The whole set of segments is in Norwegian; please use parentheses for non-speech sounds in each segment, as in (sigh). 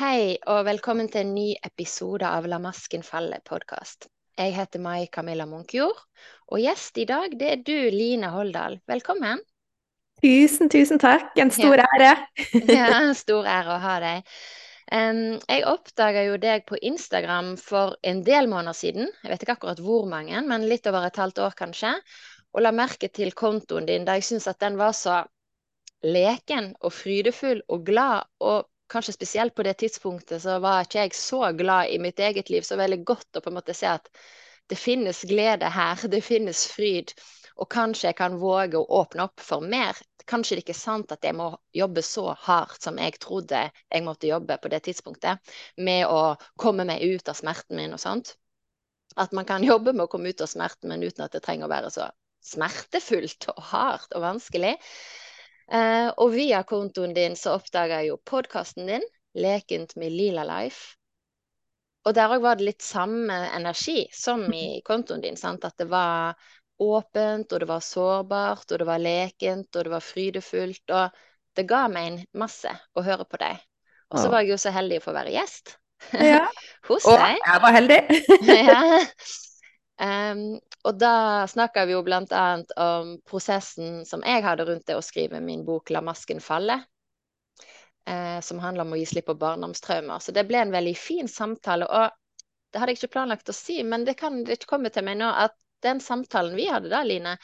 Hei, og velkommen til en ny episode av La masken falle-podkast. Jeg heter Mai Camilla Munkjord, og gjest i dag det er du, Line Holdal. Velkommen. Tusen, tusen takk. En stor (laughs) ja. ære. ja, en stor ære å ha deg. Um, jeg oppdaga jo deg på Instagram for en del måneder siden. Jeg vet ikke akkurat hvor mange, men litt over et halvt år kanskje. Og la merke til kontoen din da jeg syns at den var så leken og frydefull og glad. og kanskje spesielt på det tidspunktet så var ikke jeg så glad i mitt eget liv. Så veldig godt å på en måte se at det finnes glede her, det finnes fryd. Og kanskje jeg kan våge å åpne opp for mer. Kanskje det ikke er sant at jeg må jobbe så hardt som jeg trodde jeg måtte jobbe på det tidspunktet, med å komme meg ut av smerten min og sånt. At man kan jobbe med å komme ut av smerten, men uten at det trenger å være så smertefullt og hardt og vanskelig. Uh, og via kontoen din så oppdaga jeg jo podkasten din, 'Lekent med Lila Life'. Og der òg var det litt samme energi som i (laughs) kontoen din. Sant? At det var åpent, og det var sårbart, og det var lekent, og det var frydefullt. Og det ga meg en masse å høre på deg. Og så var jeg jo så heldig å få være gjest ja. (laughs) hos deg. Og jeg var heldig. (laughs) ja. Um, og da snakker vi jo bl.a. om prosessen som jeg hadde rundt det å skrive min bok 'La masken falle'. uh, som handler om å gi slipp på barndomstraumer. Så det ble en veldig fin samtale. Og det hadde jeg ikke planlagt å si, men det kan ikke komme til meg nå at den samtalen vi hadde da, Line,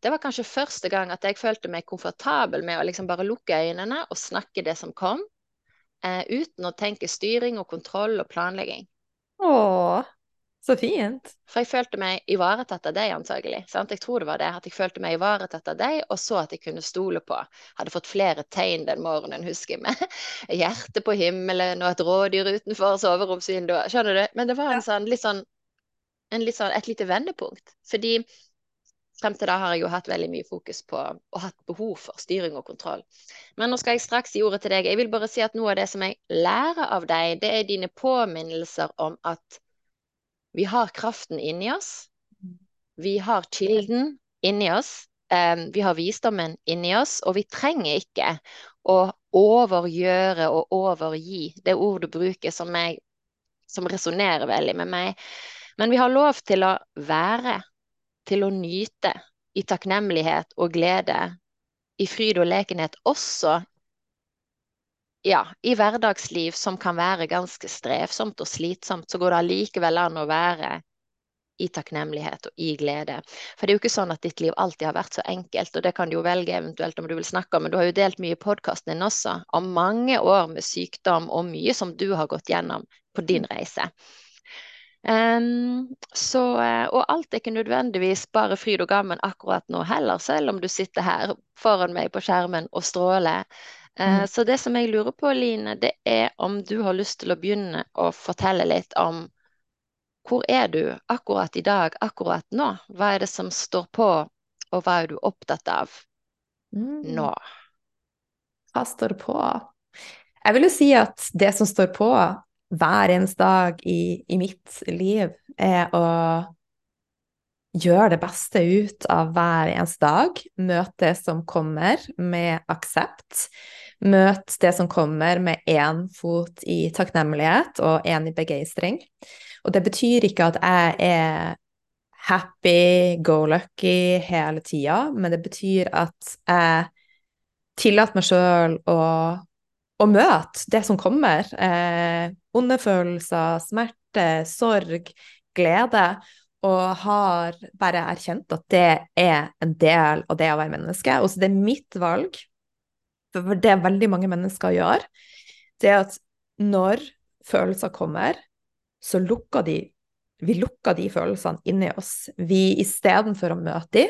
det var kanskje første gang at jeg følte meg komfortabel med å liksom bare lukke øynene og snakke det som kom, uh, uten å tenke styring og kontroll og planlegging. Åh, så fint. For jeg følte meg ivaretatt av deg, antagelig. Sant? Jeg tror det var det. At jeg følte meg ivaretatt av deg, og så at jeg kunne stole på. Hadde fått flere tegn den morgenen, husker jeg, med (laughs) hjertet på himmelen og et rådyr utenfor soveromsvinduet. Skjønner du? Men det var en sånn, litt sånn, en litt sånn, et lite vendepunkt. Fordi frem til da har jeg jo hatt veldig mye fokus på og hatt behov for styring og kontroll. Men nå skal jeg straks gi ordet til deg. Jeg vil bare si at noe av det som jeg lærer av deg, det er dine påminnelser om at vi har kraften inni oss. Vi har kilden inni oss. vi har visdommen inni oss, og vi trenger ikke å overgjøre og overgi. Det ord du bruker som, jeg, som resonnerer veldig med meg. Men vi har lov til å være, til å nyte i takknemlighet og glede, i fryd og lekenhet, også ja, i hverdagsliv som kan være ganske strevsomt og slitsomt, så går det allikevel an å være i takknemlighet og i glede. For det er jo ikke sånn at ditt liv alltid har vært så enkelt, og det kan du jo velge eventuelt om du vil snakke om, men du har jo delt mye i podkasten din også, om mange år med sykdom og mye som du har gått gjennom på din reise. Um, så, og alt er ikke nødvendigvis bare fryd og gammen akkurat nå heller, selv om du sitter her foran meg på skjermen og stråler. Mm. Så det som jeg lurer på, Line, det er om du har lyst til å begynne å fortelle litt om hvor er du akkurat i dag, akkurat nå? Hva er det som står på, og hva er du opptatt av mm. nå? Hva står på? Jeg vil jo si at det som står på hver eneste dag i, i mitt liv, er å gjøre det beste ut av hver eneste dag. Møt det som kommer, med aksept. Møt det som kommer med én fot i takknemlighet og én i begeistring. Og det betyr ikke at jeg er happy, go lucky hele tida, men det betyr at jeg tillater meg sjøl å, å, møte det som kommer. Eh, onde følelser, smerte, sorg, glede. Og har bare erkjent at det er en del av det å være menneske. Og så det er mitt valg for det er veldig mange mennesker gjør, det er at når følelser kommer, så lukker de vi lukker de følelsene inni oss. Vi istedenfor å møte de,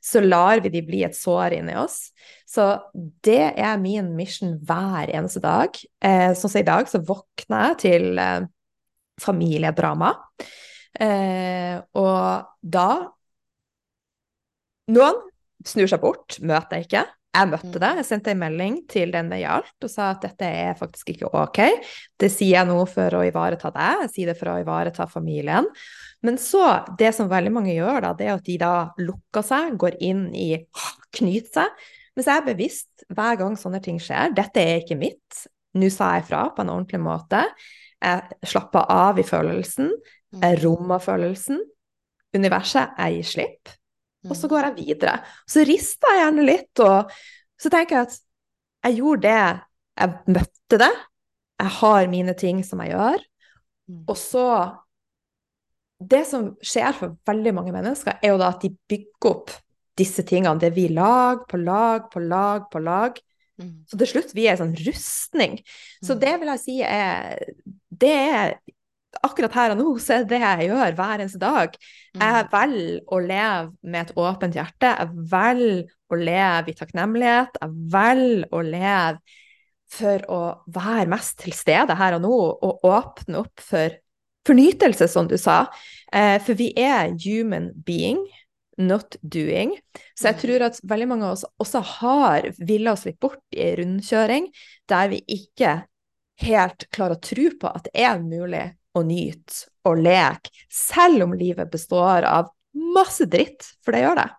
så lar vi de bli et sår inni oss. Så det er min mission hver eneste dag. Eh, sånn som i dag, så våkner jeg til eh, familiedrama. Eh, og da Noen snur seg bort, møter jeg ikke. Jeg møtte mm. det. Jeg sendte en melding til den det gjaldt og sa at dette er faktisk ikke ok. Det sier jeg nå for å ivareta deg, jeg sier det for å ivareta familien. Men så, det som veldig mange gjør, da, det er at de da lukker seg, går inn i knyter seg. Mens jeg er bevisst hver gang sånne ting skjer. Dette er ikke mitt. Nå sa jeg fra på en ordentlig måte. Jeg slapper av i følelsen. Jeg Mm. rommer følelsen. Universet, jeg gir slipp. Og så Mm. går jeg videre. Så rister jeg gjerne litt, og så tenker jeg at jeg gjorde det. Jeg møtte det. Jeg har mine ting som jeg gjør. Mm. Og så Det som skjer for veldig mange mennesker, er jo da at de bygger opp disse tingene. Det er vi lag på lag på lag på lag. Så til slutt vi er en sånn rustning. Så det vil jeg si er Det er akkurat her og nå, så er det jeg gjør hver eneste dag. Mm. Jeg velger å leve med et åpent hjerte. Jeg velger å leve i takknemlighet. Jeg velger å leve for å være mest til stede her og nå, og åpne opp for fornytelse, som du sa. Eh, For vi er human being, not doing. Så jeg Mm. tror at veldig mange av oss også har villet oss litt bort i rundkjøring der vi ikke helt klarer å tro på at det er mulig å nyte og leke, selv om livet består av masse dritt, for det gjør det.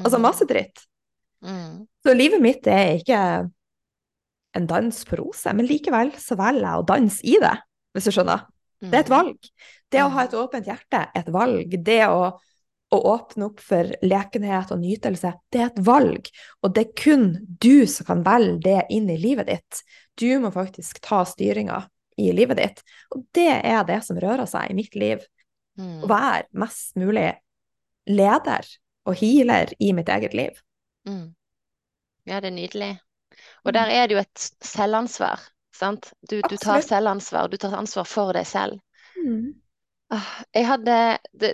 Altså masse dritt. Mm. Så livet mitt er ikke en dans på roser, men likevel så velger jeg å danse i det, hvis du skjønner. Mm. Det er et valg. Det å ha et åpent hjerte er et valg. Det å, å åpne opp for lekenhet og nytelse, det er et valg. Og det er kun du som kan velge det inn i livet ditt. Du må faktisk ta styringa i livet ditt. Og det er det som rører seg i mitt liv. Mm. Å være mest mulig leder og healer i mitt eget liv. Mm. Ja, det er nydelig. Og der er det jo et selvansvar, sant? Du, du tar selvansvar, du tar ansvar for deg selv. Mm. Ah, Jeg hadde det,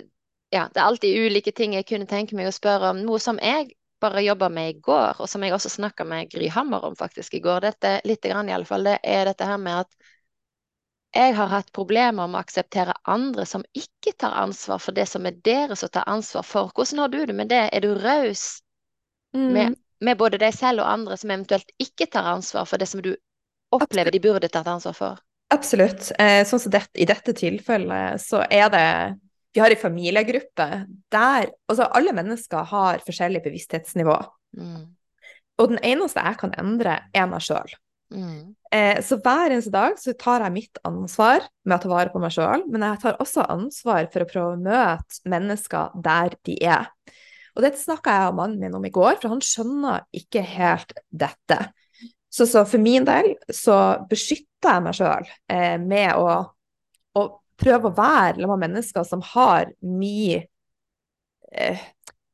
ja, det er alltid ulike ting jeg kunne tenke meg å spørre om. Noe som jeg bare jobba med i går, og som jeg også snakka med Gry Hammer om faktisk i går, dette, litt grann i alle fall, det er dette her med at jeg har hatt problemer med å akseptere andre som ikke tar ansvar for det som er deres å ta ansvar for. Hvordan har du det med det? Er du raus med, Mm. med både deg selv og andre som eventuelt ikke tar ansvar for det som du opplever de burde tatt ansvar for? Absolutt. Eh, sånn som det, I dette tilfellet så er det Vi har en familiegruppe der altså alle mennesker har forskjellig bevissthetsnivå. Mm. Og den eneste jeg kan endre, er meg sjøl. Mm. Eh, så hver eneste dag så tar jeg mitt ansvar med å ta vare på meg sjøl, men jeg tar også ansvar for å prøve å møte mennesker der de er. Og dette snakka jeg og mannen min om i går, for han skjønner ikke helt dette. Så, så for min del så beskytter jeg meg sjøl eh, med å, å prøve å være sammen med mennesker som har mye eh,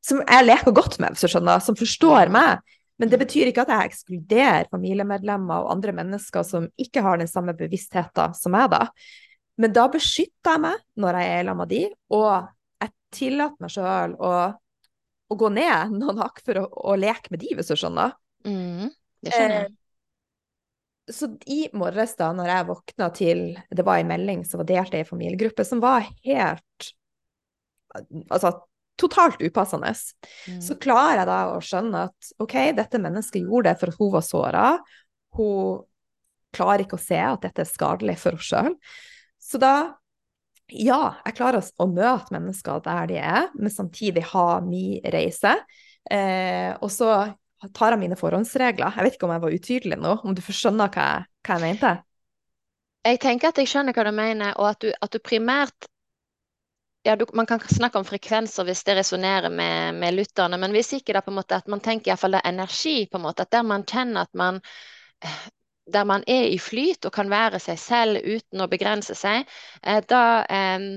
Som jeg leker godt med, hvis du skjønner, som forstår meg. Men det betyr ikke at jeg ekskluderer familiemedlemmer og andre mennesker som ikke har den samme bevisstheten som meg, da. Men da beskytter jeg meg når jeg er sammen med de, og jeg tillater meg sjøl å, å gå ned noen hakk for å, å leke med de, hvis du skjønner. Mm. Det skjønner jeg. Så i morges, da når jeg våkna til Det var en melding som var delt i en familiegruppe, som var helt Altså totalt upassende. Mm. Så klarer jeg da å skjønne at OK, dette mennesket gjorde det for at hun var såra. Hun klarer ikke å se at dette er skadelig for henne sjøl. Så da ja, jeg klarer å- møte mennesker der de er, men samtidig ha min reise. Eh, og så tar jeg mine forhåndsregler. Jeg vet ikke om jeg var utydelig nå, om du skjønner hva jeg, hva jeg mente? Jeg tenker at jeg skjønner hva du mener, og at du, at du primært ja, du, Man kan snakke om frekvenser hvis det resonnerer med, med lytterne, men hvis ikke da på en måte at man tenker iallfall det er energi, på en måte, at der man kjenner at man der man er i flyt og kan være seg selv uten å begrense seg, eh, da eh,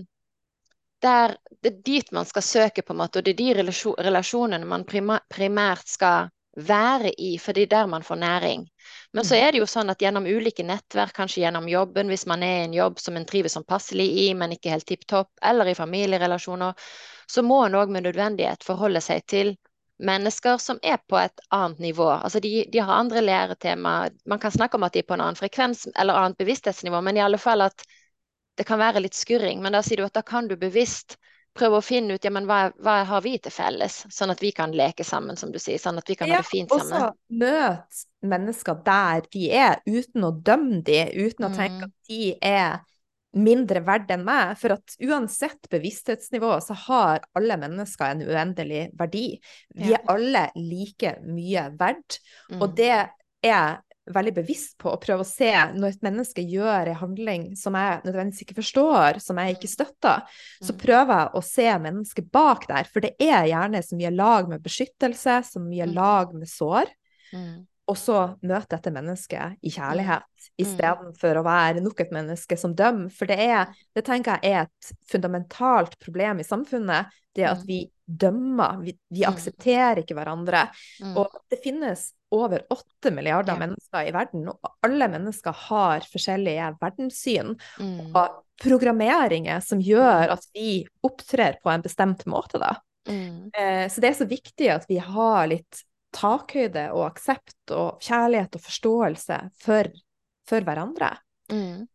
der, Det er dit man skal søke, på en måte, og det er de relasjonene man primært skal være i, for det er der man får næring. Men så er det jo sånn at gjennom ulike nettverk, kanskje gjennom jobben, hvis man er i en jobb som en trives som passelig i, men ikke helt tipp topp, eller i familierelasjoner, så må en òg med nødvendighet forholde seg til mennesker som er på et annet nivå. Altså de, de har andre læretema. Man kan snakke om at de er på en annen frekvens eller annet bevissthetsnivå, men i alle fall at det kan være litt skurring. Men da sier du at da kan du bevisst prøve å finne ut ja, men hva, hva har vi til felles, sånn at vi kan leke sammen, som du sier. Sånn at vi kan ha det fint sammen. sammen. også møte mennesker der de er, uten å dømme de, uten å tenke Mm. at de er mindre verdt enn meg. For at uansett bevissthetsnivå, så har alle mennesker en uendelig verdi. Vi Ja. er alle like mye verdt. Mm. Og det er veldig bevisst på å prøve å se når et menneske gjør en handling som jeg nødvendigvis ikke forstår, som jeg ikke støtter, så Mm. prøver jeg å se mennesket bak der. For det er gjerne så mye lag med beskyttelse, så mye Mm. lag med sår. Mm. Og så møte dette mennesket i kjærlighet, istedenfor å være nok et menneske som dømmer. For det er, det tenker jeg er et fundamentalt problem i samfunnet, det at vi dømmer. Vi, vi aksepterer ikke hverandre. Og det finnes over åtte milliarder Ja. mennesker i verden, og alle mennesker har forskjellige verdenssyn Mm. og programmeringer som gjør at vi opptrer på en bestemt måte, da. Mm. Eh, Så det er så viktig at vi har litt takhøyde og aksept og kjærlighet og forståelse for, for hverandre. Mm.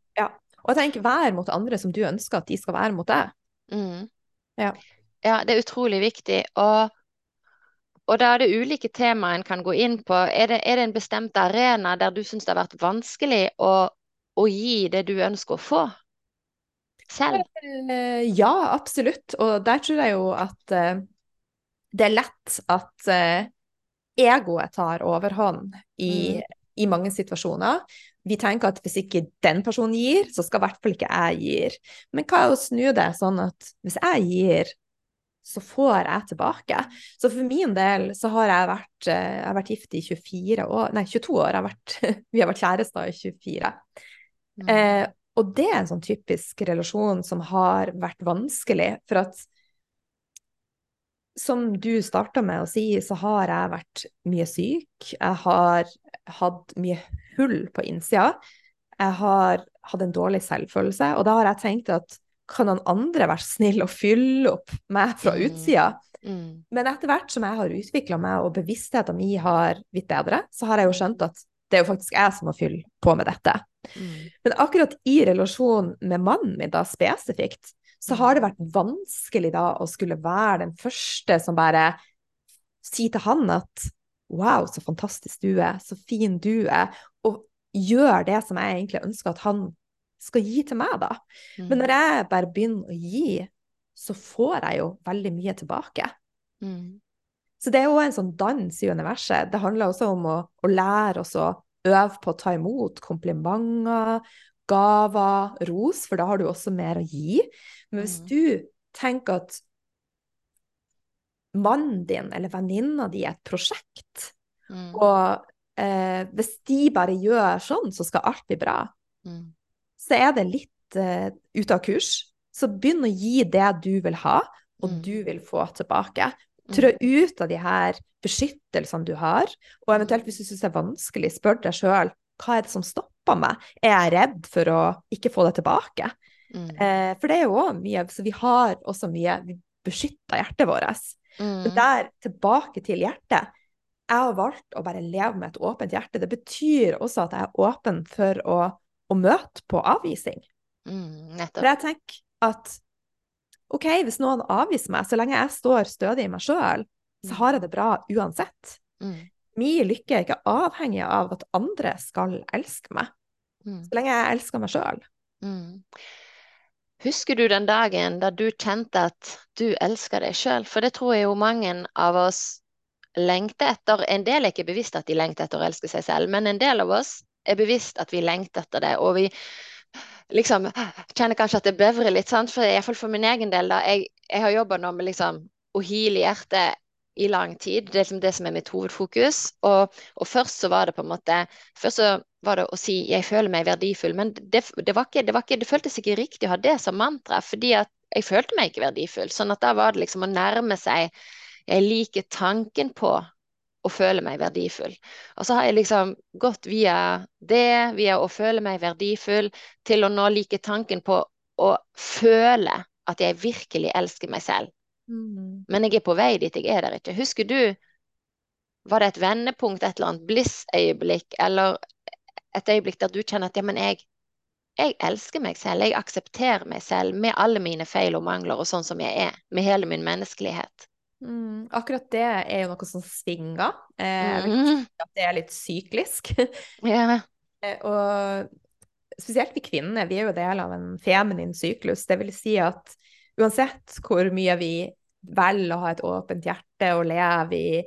Og jeg tenker vær mot andre som du ønsker at de skal være mot deg. Mm. Ja. Ja, det er utrolig viktig. Og, og da er det ulike temaer en kan gå inn på. Er det, er det en bestemt arena der du syns det har vært vanskelig å, å gi det du ønsker å få selv? Eh, Ja, absolutt. Og der tror jeg jo at uh, det er lett at uh, egoet tar overhånd i, Mm. i mange situasjoner. Vi tenker at hvis ikke den personen gir, så skal i hvert fall ikke jeg gir. Men hva er å snu det sånn at hvis jeg gir, så får jeg tilbake. Så for min del så har jeg vært, eh, jeg har vært gift i 24 år, nei 22 år, har vært, (laughs) vi har vært kjærester i 24. Mm. Eh, og det er en sånn typisk relasjon som har vært vanskelig, for at som du starta med å si, så har jeg vært mye syk. Jeg har hatt mye hull på innsida. Jeg har hatt en dårlig selvfølelse, og da har jeg tenkt at kan noen andre være snill og fylle opp meg fra Mm. utsida? Mm. Men etter hvert som jeg har utvikla meg, og bevisstheten min har blitt bedre, så har jeg jo skjønt at det er jo faktisk jeg som må fylle på med dette. Mm. Men akkurat i relasjon med mannen min da spesifikt, så har det vært vanskelig da å skulle være den første som bare sier til han at wow, så fantastisk du er, så fin du er, og gjør det som jeg egentlig ønsker at han skal gi til meg, da. Mm. Men når jeg bare begynner å gi, så får jeg jo veldig mye tilbake. Mm. Så det er jo en sånn dans i universet. Det handler også om å, å lære oss å øve på å ta imot komplimenter, gaver, ros, for da har du også mer å gi. Men hvis Mm. du tenker at mannen din eller venninna di er et prosjekt, Mm. og eh, hvis de bare gjør sånn, så skal alt bli bra, Mm. Så er det litt uh, ute av kurs. Så begynn å gi det du vil ha, og Mm. du vil få tilbake. Mm. Trå ut av de her beskyttelsene du har, og eventuelt hvis du syns det er vanskelig, spør deg sjøl hva er det som stopper meg? Er jeg redd for å ikke få det tilbake? Mm. Eh, for det er jo òg mye, så vi har også mye Vi beskytter hjertet vårt. Men Mm. der, tilbake til hjertet. Jeg har valgt å bare leve med et åpent hjerte. Det betyr også at jeg er åpen for å, å møte på avvisning. Mm. For jeg tenker at OK, hvis noen avviser meg, så lenge jeg står stødig i meg sjøl, så har jeg det bra uansett. Mm. Min lykke er ikke avhengig av at andre skal elske meg, Mm. så lenge jeg elsker meg sjøl. Mm. Husker du den dagen da du kjente at du elsker deg sjøl? For det tror jeg jo mange av oss lengter etter. En del er ikke bevisst at de lengter etter å elske seg selv, men en del av oss er bevisst at vi lengter etter det. Og vi liksom kjenner kanskje at det bevrer litt, sant? For iallfall for min egen del, da. Jeg, jeg har jobba nå med liksom å heale hjertet i lang tid. Det er liksom det som er mitt hovedfokus. Og, og først så var det på en måte Først så var det å si 'jeg føler meg verdifull', men det, det, var ikke, det, var ikke, det føltes ikke riktig å ha det som mantra, fordi at jeg følte meg ikke verdifull. Sånn at da var det liksom å nærme seg Jeg liker tanken på å føle meg verdifull. Og så har jeg liksom gått via det, via å føle meg verdifull, til å nå like tanken på å føle at jeg virkelig elsker meg selv. Men jeg er på vei dit, jeg er der ikke. Husker du, var det et vendepunkt, et eller annet blissøyeblikk, eller et øyeblikk der du kjenner at ja, men jeg, jeg elsker meg selv, jeg aksepterer meg selv med alle mine feil og mangler og sånn som jeg er, med hele min menneskelighet. Mm, akkurat det er jo noe som svinger. Eh, Mm. at det er litt syklisk. (laughs) Yeah. Eh, og spesielt vi kvinner, vi er jo del av en feminin syklus. Det vil si at uansett hvor mye vi velger å ha et åpent hjerte og leve i,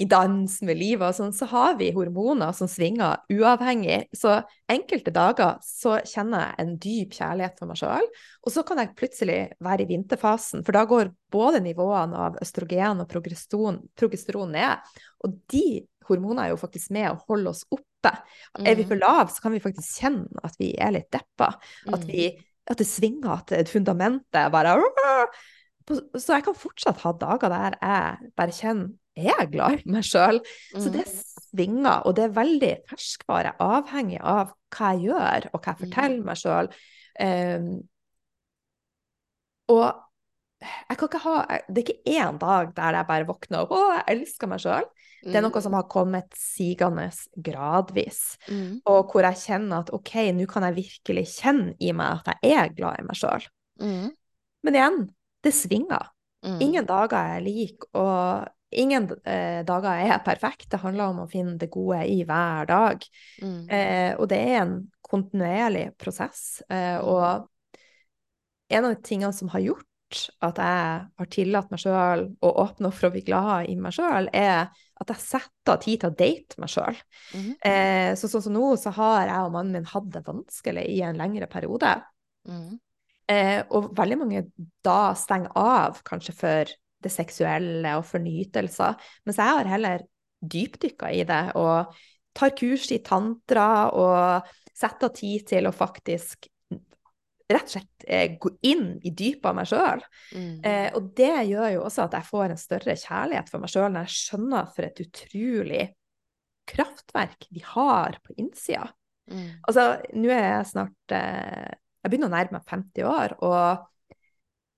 i dans med livet og sånn, så har vi hormoner som svinger uavhengig. Så enkelte dager så kjenner jeg en dyp kjærlighet for meg sjøl, og så kan jeg plutselig være i vinterfasen, for da går både nivåene av østrogen og progesteron, progesteron ned. Og de hormonene er jo faktisk med å holde oss oppe. Er vi for mm. lave, så kan vi faktisk kjenne at vi er litt deppa. At, vi, mm. at det svinger, at fundamentet bare Så jeg kan fortsatt ha dager der jeg bare kjenner er jeg glad i meg sjøl. Så det mm. svinger, og det er veldig ferskvare, avhengig av hva jeg gjør, og hva jeg forteller meg sjøl. Um, ehm, og jeg kan ikke ha Det er ikke én dag der jeg bare våkner opp og jeg elsker meg sjøl. Det er noe som har kommet sigende gradvis, mm. og hvor jeg kjenner at OK, nå kan jeg virkelig kjenne i meg at jeg er glad i meg sjøl. Mm. Men igjen, det svinger. Mm. Ingen dager er like, og ingen eh, dager er perfekte. Det handler om å finne det gode i hver dag. Mm. Eh, og det er en kontinuerlig prosess. Eh, mm. og en av de tingene som har gjort at jeg har tillatt meg sjøl å åpne opp for å bli glad i meg sjøl, er at jeg setter av tid til å date meg sjøl. Mm -hmm. så sånn som nå, så har jeg og mannen min hatt det vanskelig i en lengre periode. Mm. Eh, og veldig mange da stenger av kanskje for det seksuelle og fornytelser. Mens jeg har heller dypdykka i det og tar kurs i tantra og setter tid til å faktisk rett og slett eh, gå inn i dypet av meg sjøl. Mm. Eh, og det gjør jo også at jeg får en større kjærlighet for meg sjøl når jeg skjønner for et utrolig kraftverk vi har på innsida. Mm. Altså, nå er jeg snart eh, Jeg begynner å nærme meg 50 år, og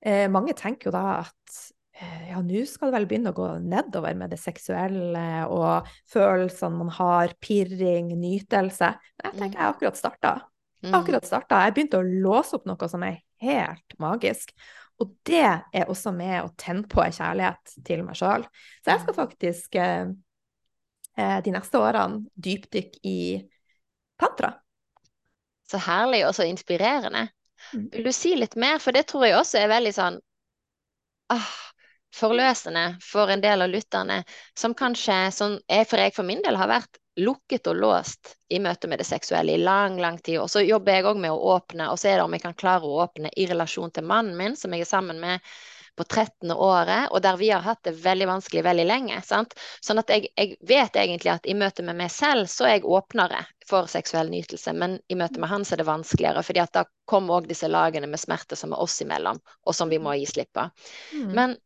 eh, mange tenker jo da at ja, nå skal det vel begynne å gå nedover med det seksuelle og følelsene man har, pirring, nytelse. Men jeg tenker jeg har akkurat starta. Mm. akkurat starta. Jeg begynte å låse opp noe som er helt magisk. Og det er også med å tenne på en kjærlighet til meg sjøl. Så jeg skal faktisk eh, eh, de neste årene dypdykke i tantra. Så herlig og så inspirerende. Mm. Vil du si litt mer, for det tror jeg også er veldig sånn ah, forløsende for en del av lytterne, som kanskje, som jeg for jeg for min del har vært lukket og låst i møte med det seksuelle i lang, lang tid. Og så jobber jeg òg med å åpne, og så er det om jeg kan klare å åpne i relasjon til mannen min, som jeg er sammen med på 13. året, og der vi har hatt det veldig vanskelig veldig lenge. Sant? Sånn at jeg, jeg, vet egentlig at i møte med meg selv så er jeg åpnere for seksuell nytelse, men i møte med han så er det vanskeligere, fordi at da kommer òg disse lagene med smerte som er oss imellom, og som vi må gi slipp på. Mm. Men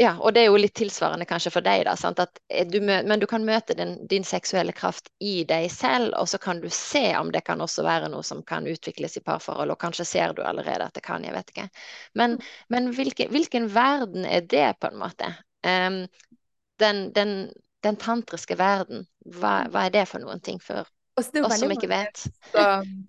ja, og det er jo litt tilsvarende kanskje for deg, da. Du men du kan møte din, din, seksuelle kraft i deg selv, og så kan du se om det kan også være noe som kan utvikles i parforhold. Og kanskje ser du allerede at det kan, jeg vet ikke. Men, mm. men hvilke, hvilken verden er det, på en måte? Um, den, den, den, tantriske verden, hva, hva, er det for noen ting for oss som ikke vet.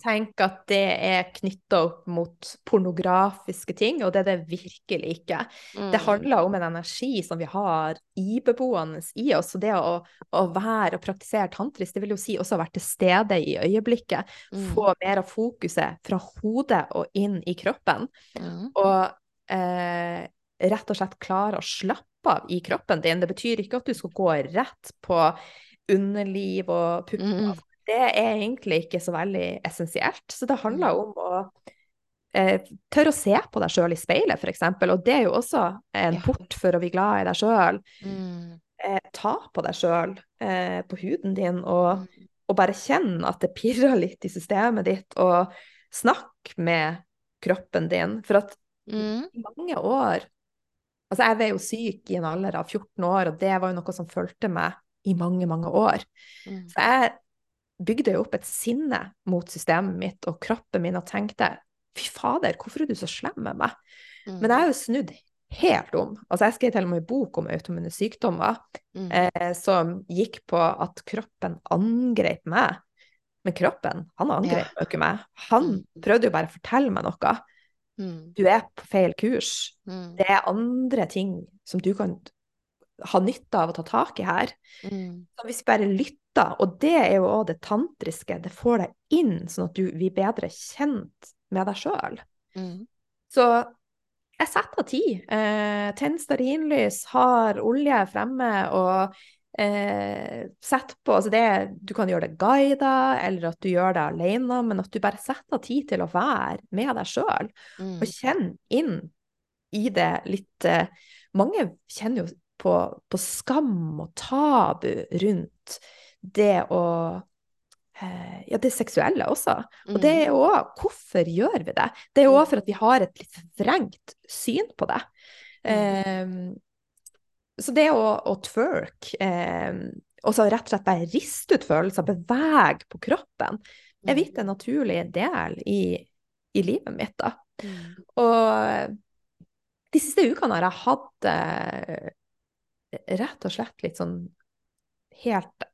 Tenker at det er knytta opp mot pornografiske ting, og det er det virkelig ikke. Mm. Det handler om en energi som vi har ibeboende i oss. Og det å, å være og praktisere tantrisk, det vil jo si også å være til stede i øyeblikket. Mm. Få mer av fokuset fra hodet og inn i kroppen. Mm. Og eh, rett og slett klare å slappe av i kroppen din. Det betyr ikke at du skal gå rett på underliv og pupper. Mm det er egentlig ikke så veldig essensielt. Så det handler om å eh, tørre å se på deg sjøl i speilet, f.eks. Og det er jo også en port for å bli glad i deg sjøl. Mm. Eh, ta på deg sjøl, eh, på huden din, og, mm. og, bare kjenn at det pirrer litt i systemet ditt, og snakk med kroppen din. For at mm. mange år Altså, jeg var jo syk i en alder av 14 år, og det var jo noe som fulgte meg i mange, mange år. Mm. Så jeg bygde jeg opp et sinne mot systemet mitt og kroppen min og tenkte fy fader, hvorfor er du så slem med meg? Mm. Men jeg er jo snudd helt om. Altså, jeg skrev til og med en bok om automune sykdommer mm. eh, som gikk på at kroppen angrep meg. Men kroppen, han angrep jo ja. ikke meg. Han mm. prøvde jo bare å fortelle meg noe. Mm. Du er på feil kurs. Mm. Det er andre ting som du kan ha nytte av å ta tak i her. Mm. Så hvis vi bare lytter, og det er jo òg det tantriske, det får deg inn sånn at du blir bedre kjent med deg sjøl. Mm. Så jeg setter av tid. Eh, Tenn stearinlys, har olje fremme og eh, sett på altså det, Du kan gjøre det guida, eller at du gjør det alene, men at du bare setter av tid til å være med deg sjøl. Mm. Og kjenne inn i det litt eh, Mange kjenner jo på, på skam og tabu rundt det å eh, ja, det seksuelle også. Og det Mm. er òg Hvorfor gjør vi det? Det er òg for at vi har et litt vrengt syn på det. Um, så det å, å twerk, um, og så rett og slett bare riste ut følelser, bevege på kroppen, er blitt en naturlig del i, i livet mitt, da. Mm. Og de siste ukene har jeg hatt eh, rett og slett litt sånn helt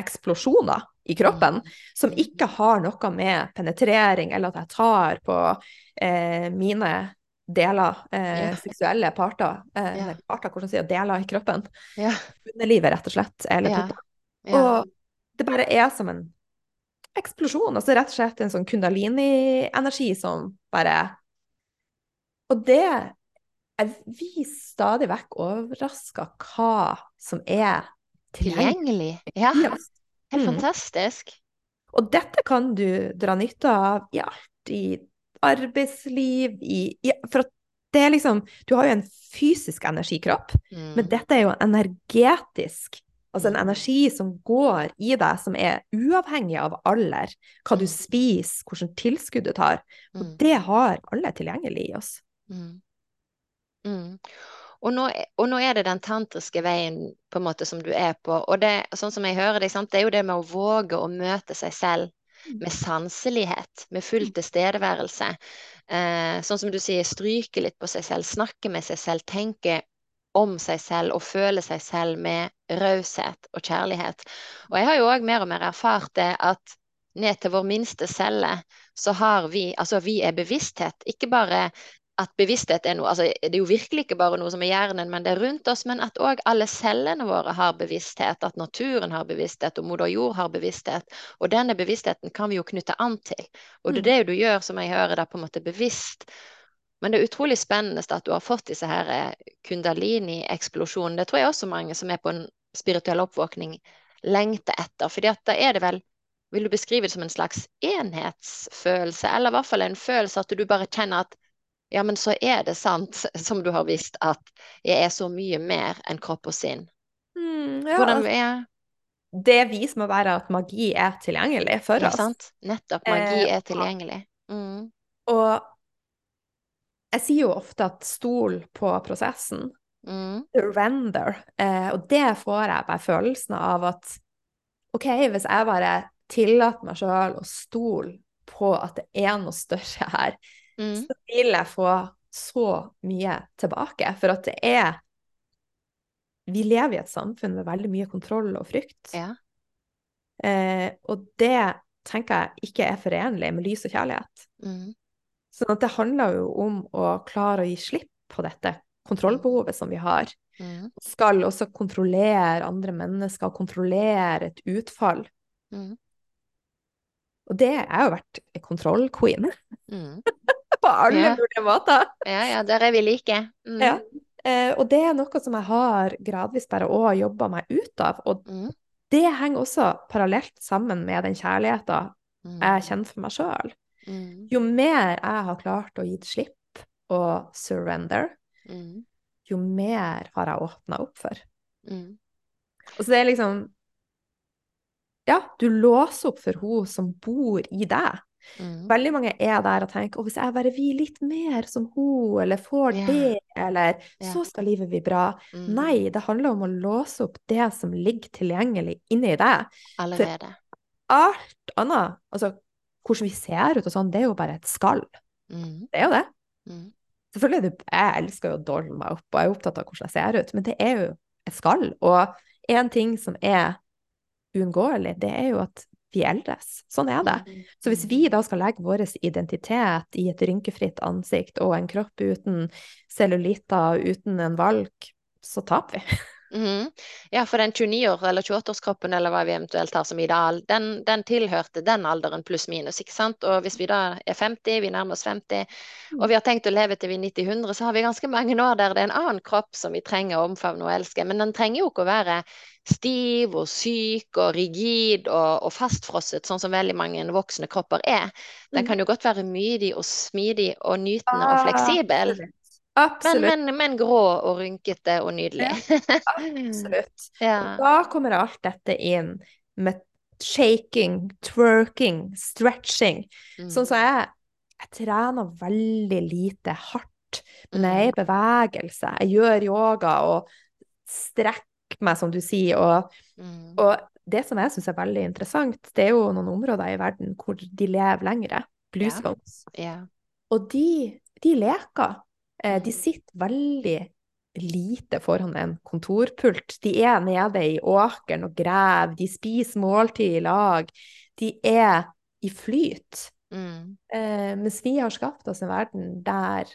eksplosjoner i kroppen, som ikke har noe med penetrering eller at jeg tar på eh, mine deler, eh, Ja. seksuelle parter, eh, Ja. parter, hvordan sier deler i kroppen, Ja. underlivet rett og slett, eller Ja. Ja. Og det bare er som en eksplosjon, altså rett og slett en sånn kundalini-energi som bare Og det jeg blir stadig vekk overraska hva som er tilgjengelig. Ja, helt Mm. fantastisk. Og dette kan du dra nytte av i alt, i arbeidsliv, i, i For at det er liksom Du har jo en fysisk energikropp, Mm. men dette er jo en energetisk Altså en Mm. energi som går i deg, som er uavhengig av alder, hva du Mm. spiser, hvilket tilskudd du tar. Og Mm. det har alle tilgjengelig i oss. Mm. Mm. Og nå, og nå er det den tantriske veien på en måte som du er på. Og det, sånn som jeg hører det, sant, det er jo det med å våge å møte seg selv med sanselighet, med full tilstedeværelse. Eh, sånn som du sier, stryke litt på seg selv, snakke med seg selv, tenke om seg selv og føle seg selv med raushet og kjærlighet. Og jeg har jo òg mer og mer erfart det at ned til vår minste celle så har vi Altså, vi er bevissthet. Ikke bare at bevissthet er noe altså Det er jo virkelig ikke bare noe som er hjernen, men det er rundt oss. Men at òg alle cellene våre har bevissthet. At naturen har bevissthet, og moder jord har bevissthet. Og denne bevisstheten kan vi jo knytte an til. Og det er det du gjør, som jeg hører, da på en måte bevisst. Men det er utrolig spennende at du har fått disse her eh, kundalini-eksplosjonene. Det tror jeg også mange som er på en spirituell oppvåkning, lengter etter. fordi at da er det vel Vil du beskrive det som en slags enhetsfølelse, eller i hvert fall en følelse at du bare kjenner at ja, men så er det sant, (laughs) som du har visst, at jeg er så mye mer enn kropp og sinn. Mm, ja, Hvordan altså, er det viser meg bare at magi er tilgjengelig for oss. sant? Nettopp. Magi Eh, er tilgjengelig. Mm. Og jeg sier jo ofte at stol på prosessen. Mm. Surrender. Eh, og det får jeg bare følelsen av at OK, hvis jeg bare tillater meg sjøl å stole på at det er noe større her, Mm. så vil jeg få så mye tilbake. For at det er Vi lever i et samfunn med veldig mye kontroll og frykt. Ja. Eh, og det tenker jeg ikke er forenlig med lys og kjærlighet. Mm. Sånn at det handler jo om å klare å gi slipp på dette kontrollbehovet som vi har. Mm. Skal også kontrollere andre mennesker, kontrollere et utfall. Mm. Og det jeg har jo vært kontrollqueen. Mm. (laughs) på alle Ja. mulige måter. Ja, ja, der er vi like. Mm. Ja. Eh, og det er noe som jeg har gradvis bare òg jobba meg ut av. Og Mm. det henger også parallelt sammen med den kjærligheten Mm. jeg kjenner for meg sjøl. Mm. Jo mer jeg har klart å gi slipp og surrender, Mm. jo mer har jeg åpna opp for. Mm. Og så det er liksom Ja, du låser opp for hun som bor i deg. Mm. Veldig mange er der og tenker å, hvis jeg bare vil litt mer som hun, eller får yeah. det, eller så skal livet bli bra. Mm. Nei, det handler om å låse opp det som ligger tilgjengelig inni deg. Allerede. Alt annet, altså hvordan vi ser ut og sånn, det er jo bare et skall. Mm. Det er jo det. Mm. Selvfølgelig, det- jeg elsker jo å dolle meg opp, og jeg er opptatt av hvordan jeg ser ut, men det er jo et skall. Og en ting som er uunngåelig, det er jo at vi eldes. Sånn er det. Mm. Så hvis vi da skal legge vår identitet i et rynkefritt ansikt og en kropp uten cellulitter, uten en valk, så taper vi. (laughs) Mhm. Ja, for den 29-år- eller 28-årskroppen eller hva vi eventuelt har som ideal, den, den tilhørte den alderen pluss minus, ikke sant? Og hvis vi da er 50, vi nærmer oss 50, og vi har tenkt å leve til vi er 90-100, så har vi ganske mange år der det er en annen kropp som vi trenger å omfavne og elske. Men den trenger jo ikke å være stiv og syk og rigid og, og fastfrosset, sånn som veldig mange voksne kropper er. Den Mm. kan jo godt være mydig og smidig og nytende og fleksibel, Absolutt. men, men, men grå og rynkete og nydelig. Absolutt. (laughs) Ja. da kommer alt dette inn med shaking, twerking, stretching. Sånn som jeg, jeg trener veldig lite hardt, men jeg er i bevegelse. Jeg gjør yoga og strekker meg, som du sier. Og, Mm. og det som jeg syns er veldig interessant, det er jo noen områder i verden hvor de lever lengre. Blue Ja. zones. Ja. Og de, de leker. Eh, de sitter veldig lite foran en kontorpult. De er nede i åkeren og graver, de spiser måltid i lag. De er i flyt. Mm. Eh, mens vi har skapt oss en verden der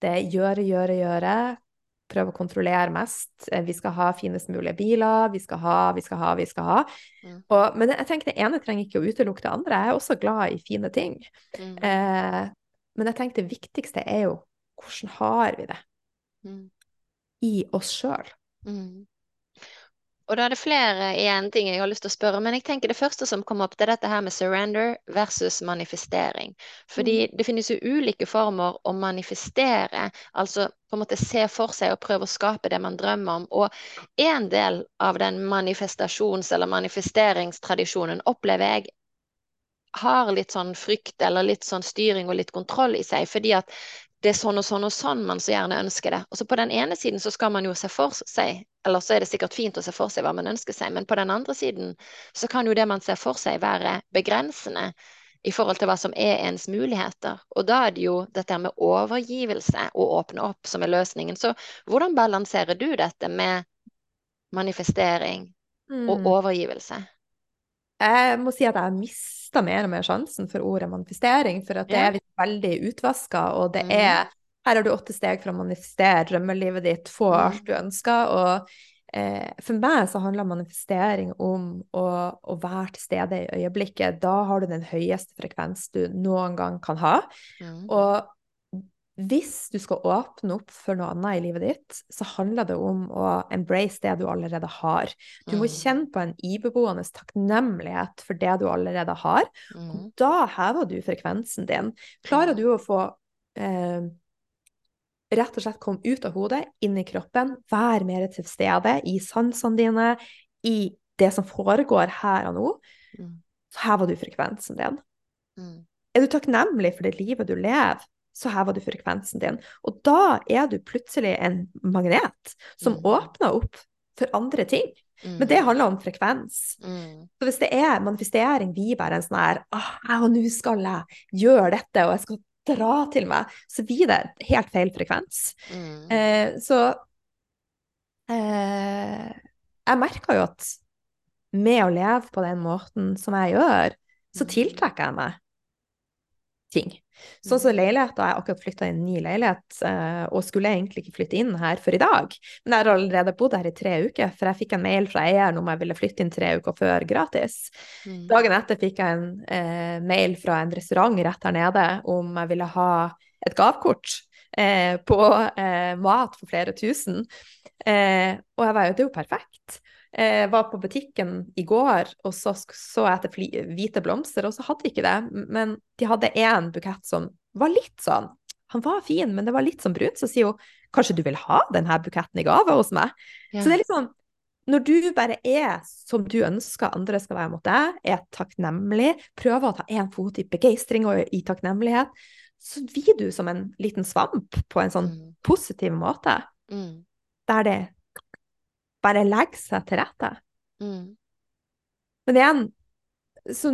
det er gjøre, gjøre, gjøre. Prøve å kontrollere mest. Eh, Vi skal ha finest mulige biler, vi skal ha, vi skal ha, vi skal ha. Mm. Og, men jeg tenker det ene trenger ikke å utelukke det andre. Jeg er også glad i fine ting. Mm. Eh, men jeg tenker det viktigste er jo hvordan har vi det Mm. i oss sjøl? Mm. Og da er det flere igjen ting jeg har lyst til å spørre, men jeg tenker det første som kom opp, det er dette her med surrender versus manifestering. Fordi det finnes jo ulike former å manifestere, altså på en måte se for seg og prøve å skape det man drømmer om. Og en del av den manifestasjons- eller manifesteringstradisjonen opplever jeg har litt sånn frykt eller litt sånn styring og litt kontroll i seg, fordi at det er sånn og sånn og sånn man så gjerne ønsker det. Og så på den ene siden så skal man jo se for seg, eller så er det sikkert fint å se for seg hva man ønsker seg, men på den andre siden så kan jo det man ser for seg være begrensende i forhold til hva som er ens muligheter. Og da er det jo dette med overgivelse og åpne opp som er løsningen. Så hvordan balanserer du dette med manifestering og Mm. Jeg må si at jeg har mista mer og mer sjansen for ordet manifestering, for at det er veldig utvaska, og det Mhm. er Her har du åtte steg for å manifestere drømmelivet ditt, få Mhm. alt du ønsker. Og eh, for meg så handler manifestering om å, å være til stede i øyeblikket. Da har du den høyeste frekvens du noen gang kan ha. Mm. Og hvis du skal åpne opp for noe annet i livet ditt, så handler det om å embrace det du allerede har. Du må Mm. kjenne på en iboende takknemlighet for det du allerede har, Mm. og da hever du frekvensen din. Klarer du å få eh, rett og slett komme ut av hodet, inn i kroppen, være mer til stede i sansene dine, i det som foregår her og nå, Mm. så hever du frekvensen din. Mm. Er du takknemlig for det livet du lever, så hever du frekvensen din. Og da er du plutselig en magnet som Mm. åpner opp for andre ting. Mm. Men det handler om frekvens. Mm. Så hvis det er manifestering, vi bare en sånn her «Åh, ja, nå skal jeg gjøre dette, og jeg skal dra til meg, så blir det helt feil frekvens. Mm. Eh, så eh, jeg merker jo at med å leve på den måten som jeg gjør, så Mm. tiltrekker jeg meg ting. Sånn som leilighet, da jeg akkurat flytta inn i en ny leilighet, eh, og skulle egentlig ikke flytte inn her for i dag. Men jeg har allerede bodd her i tre uker, for jeg fikk en mail fra eieren om jeg ville flytte inn tre uker før gratis. Mm. Dagen etter fikk jeg en eh, mail fra en restaurant rett her nede om jeg ville ha et gavkort eh, på eh, mat for flere tusen. Eh, og jeg var jo, det er jo perfekt. Eh, var på butikken i går, og så så jeg etter hvite blomster, og så hadde de ikke det. Men de hadde én bukett som var litt sånn Han var fin, men det var litt sånn brun. Så sier hun kanskje du vil ha denne buketten i gave hos meg? Ja. Så det er litt sånn når du bare er som du ønsker andre skal være mot deg, er takknemlig, prøver å ta én fot i begeistring og i takknemlighet, så blir du som en liten svamp på en sånn Mm. positiv måte, Mm. der det bare legger seg til rette. Mm. Men igjen, så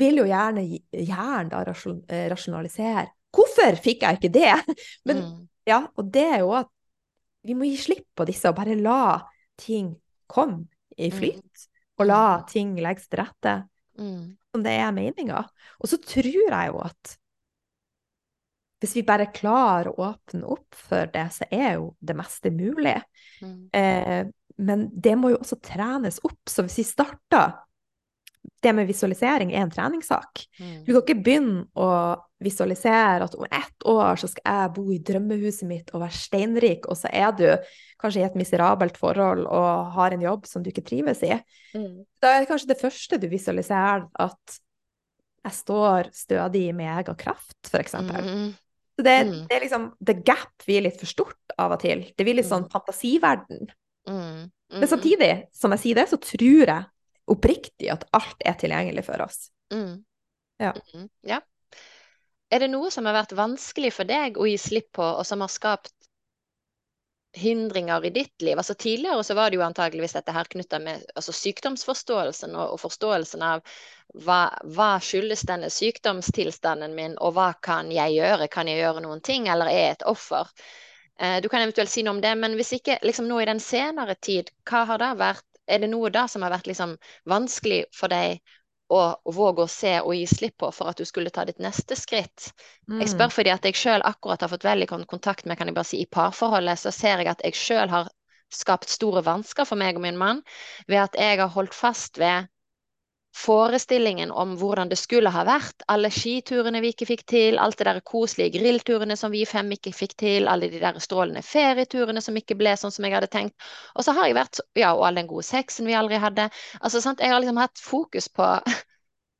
vil jo gjerne hjernen da eh, rasjonalisere. Hvorfor fikk jeg ikke det? (laughs) Men Mm. ja, og det er jo at vi må gi slipp på disse og bare la ting komme i Mm. flyt. Og la ting legges til rette Mm. som det er meninga. Og så tror jeg jo at hvis vi bare klarer å åpne opp for det, så er jo det meste mulig. Mm. Eh, men det må jo også trenes opp. Så hvis vi starter Det med visualisering er en treningssak. Mm. Du kan ikke begynne å visualisere at om ett år så skal jeg bo i drømmehuset mitt og være steinrik, og så er du kanskje i et miserabelt forhold og har en jobb som du ikke trives i. Mm. Da er det kanskje det første du visualiserer at jeg står stødig med egen kraft, eksempel. Mm. Så det, Mm. det er liksom The gap blir litt for stort av og til. Det blir litt sånn Mm. fantasiverden. Mm. Men samtidig, som jeg sier det, så tror jeg oppriktig at alt er tilgjengelig for oss. Mm. Ja. Mm. ja. Er det noe som har vært vanskelig for deg å gi slipp på, og som har skapt hindringer i ditt liv? Altså Tidligere så var det jo antageligvis dette her knytta med altså sykdomsforståelsen og, og forståelsen av hva, hva skyldes denne sykdomstilstanden min, og hva kan jeg gjøre? Kan jeg gjøre noen ting, eller er jeg et offer? Eh, Du kan eventuelt si noe om det, men hvis ikke liksom nå i den senere tid, hva har da vært Er det noe da som har vært liksom vanskelig for deg å, våge å se og gi slipp på for at du skulle ta ditt neste skritt? Jeg Mm. spør fordi at jeg sjøl akkurat har fått veldig kon- kontakt med, kan jeg bare si, i parforholdet, så ser jeg at jeg sjøl har skapt store vansker for meg og min mann ved at jeg har holdt fast ved forestillingen om hvordan det skulle ha vært. Alle skiturene vi ikke fikk til, alt det der koselige grillturene som vi fem ikke fikk til, alle de der strålende ferieturene som ikke ble sånn som jeg hadde tenkt. Og så har jeg vært, ja, og all den gode sexen vi aldri hadde. Altså, sant, jeg har liksom hatt fokus på